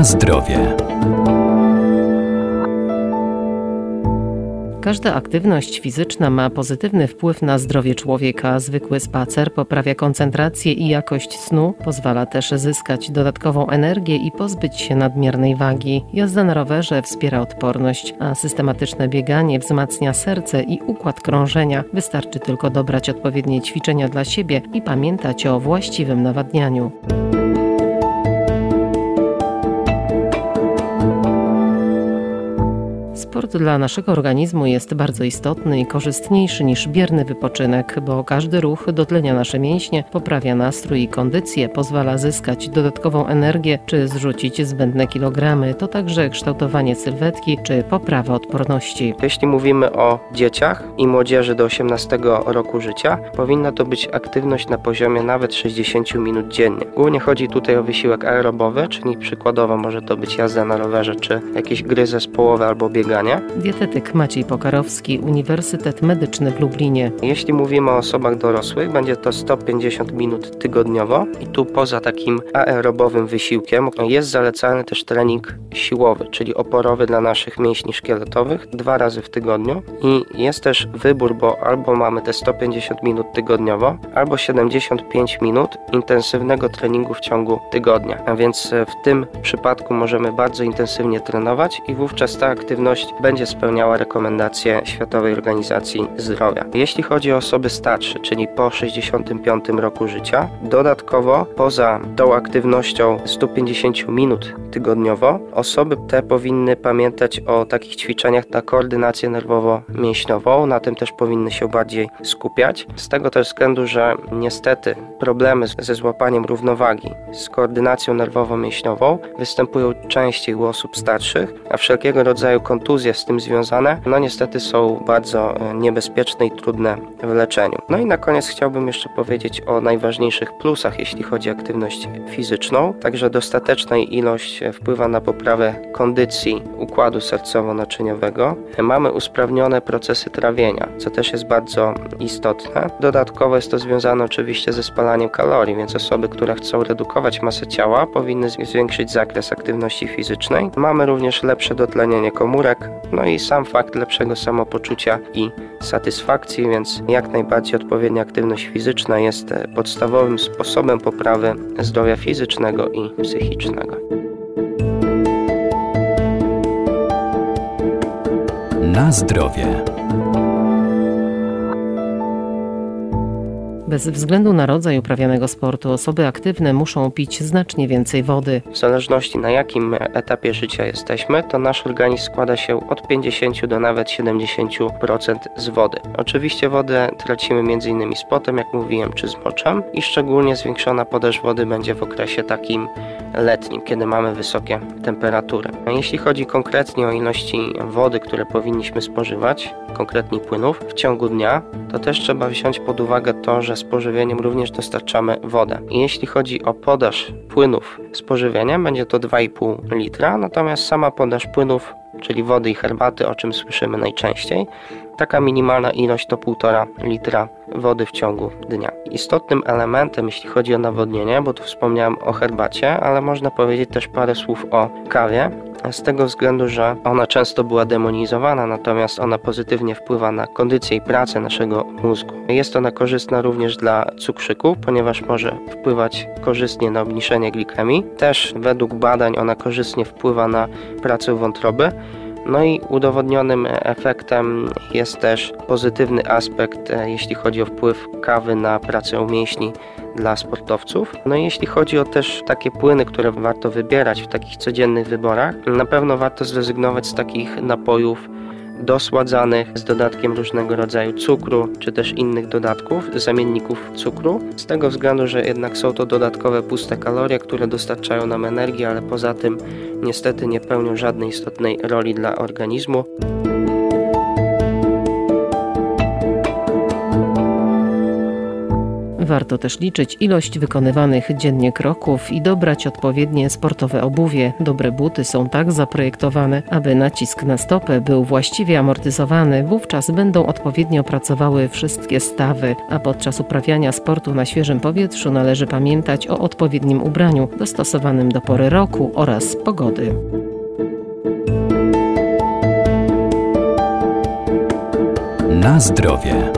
Na zdrowie. Każda aktywność fizyczna ma pozytywny wpływ na zdrowie człowieka. Zwykły spacer poprawia koncentrację i jakość snu, pozwala też zyskać dodatkową energię i pozbyć się nadmiernej wagi. Jazda na rowerze wspiera odporność, a systematyczne bieganie wzmacnia serce i układ krążenia. Wystarczy tylko dobrać odpowiednie ćwiczenia dla siebie i pamiętać o właściwym nawadnianiu. Sport dla naszego organizmu jest bardzo istotny i korzystniejszy niż bierny wypoczynek, bo każdy ruch dotlenia nasze mięśnie, poprawia nastrój i kondycję, pozwala zyskać dodatkową energię czy zrzucić zbędne kilogramy. To także kształtowanie sylwetki czy poprawa odporności. Jeśli mówimy o dzieciach i młodzieży do 18 roku życia, powinna to być aktywność na poziomie nawet 60 minut dziennie. Głównie chodzi tutaj o wysiłek aerobowy, czyli przykładowo może to być jazda na rowerze czy jakieś gry zespołowe albo bieganie Dietetyk Maciej Pokarowski, Uniwersytet Medyczny w Lublinie. Jeśli mówimy o osobach dorosłych, będzie to 150 minut tygodniowo i tu poza takim aerobowym wysiłkiem jest zalecany też trening siłowy, czyli oporowy dla naszych mięśni szkieletowych dwa razy w tygodniu i jest też wybór, bo albo mamy te 150 minut tygodniowo, albo 75 minut intensywnego treningu w ciągu tygodnia. A więc w tym przypadku możemy bardzo intensywnie trenować i wówczas ta aktywność będzie spełniała rekomendacje Światowej Organizacji Zdrowia. Jeśli chodzi o osoby starsze, czyli po 65 roku życia, dodatkowo poza tą aktywnością 150 minut tygodniowo, osoby te powinny pamiętać o takich ćwiczeniach na koordynację nerwowo-mięśniową, na tym też powinny się bardziej skupiać. Z tego też względu, że niestety problemy ze złapaniem równowagi, z koordynacją nerwowo-mięśniową występują częściej u osób starszych, a wszelkiego rodzaju kontuzje kontuzje z tym związane, no niestety są bardzo e, niebezpieczne i trudne w leczeniu. No i na koniec chciałbym jeszcze powiedzieć o najważniejszych plusach, jeśli chodzi o aktywność fizyczną. Także dostateczna ilość e, wpływa na poprawę kondycji układu sercowo-naczyniowego. Mamy usprawnione procesy trawienia, co też jest bardzo istotne. Dodatkowo jest to związane oczywiście ze spalaniem kalorii, więc osoby, które chcą redukować masę ciała, powinny zwiększyć zakres aktywności fizycznej. Mamy również lepsze dotlenienie komórek, no i sam fakt lepszego samopoczucia i satysfakcji, więc jak najbardziej odpowiednia aktywność fizyczna jest e, podstawowym sposobem poprawy zdrowia fizycznego i psychicznego. Na zdrowie. Bez względu na rodzaj uprawianego sportu, osoby aktywne muszą pić znacznie więcej wody. W zależności na jakim etapie życia jesteśmy, to nasz organizm składa się od 50 do nawet 70% z wody. Oczywiście wodę tracimy m.in. z potem, jak mówiłem, czy z moczem i szczególnie zwiększona podaż wody będzie w okresie takim letnim, kiedy mamy wysokie temperatury. Jeśli chodzi konkretnie o ilości wody, które powinniśmy spożywać, konkretnie płynów, w ciągu dnia, to też trzeba wziąć pod uwagę to, że z pożywieniem również dostarczamy wodę. Jeśli chodzi o podaż płynów z pożywieniem, będzie to 2,5 litra, natomiast sama podaż płynów, czyli wody i herbaty, o czym słyszymy najczęściej, taka minimalna ilość to 1,5 litra wody w ciągu dnia. Istotnym elementem, jeśli chodzi o nawodnienie, bo tu wspomniałem o herbacie, ale można powiedzieć też parę słów o kawie, z tego względu, że ona często była demonizowana, natomiast ona pozytywnie wpływa na kondycję i pracę naszego mózgu. Jest ona korzystna również dla cukrzyku, ponieważ może wpływać korzystnie na obniżenie glikemii. Też według badań ona korzystnie wpływa na pracę wątroby. No i udowodnionym efektem jest też pozytywny aspekt, e, jeśli chodzi o wpływ kawy na pracę mięśni dla sportowców. No i jeśli chodzi o też takie płyny, które warto wybierać w takich codziennych wyborach, na pewno warto zrezygnować z takich napojów dosładzanych z dodatkiem różnego rodzaju cukru czy też innych dodatków, zamienników cukru. Z tego względu, że jednak są to dodatkowe puste kalorie, które dostarczają nam energii, ale poza tym niestety nie pełnią żadnej istotnej roli dla organizmu. Warto też liczyć ilość wykonywanych dziennie kroków i dobrać odpowiednie sportowe obuwie. Dobre buty są tak zaprojektowane, aby nacisk na stopę był właściwie amortyzowany, wówczas będą odpowiednio pracowały wszystkie stawy, a podczas uprawiania sportu na świeżym powietrzu należy pamiętać o odpowiednim ubraniu dostosowanym do pory roku oraz pogody. Na zdrowie.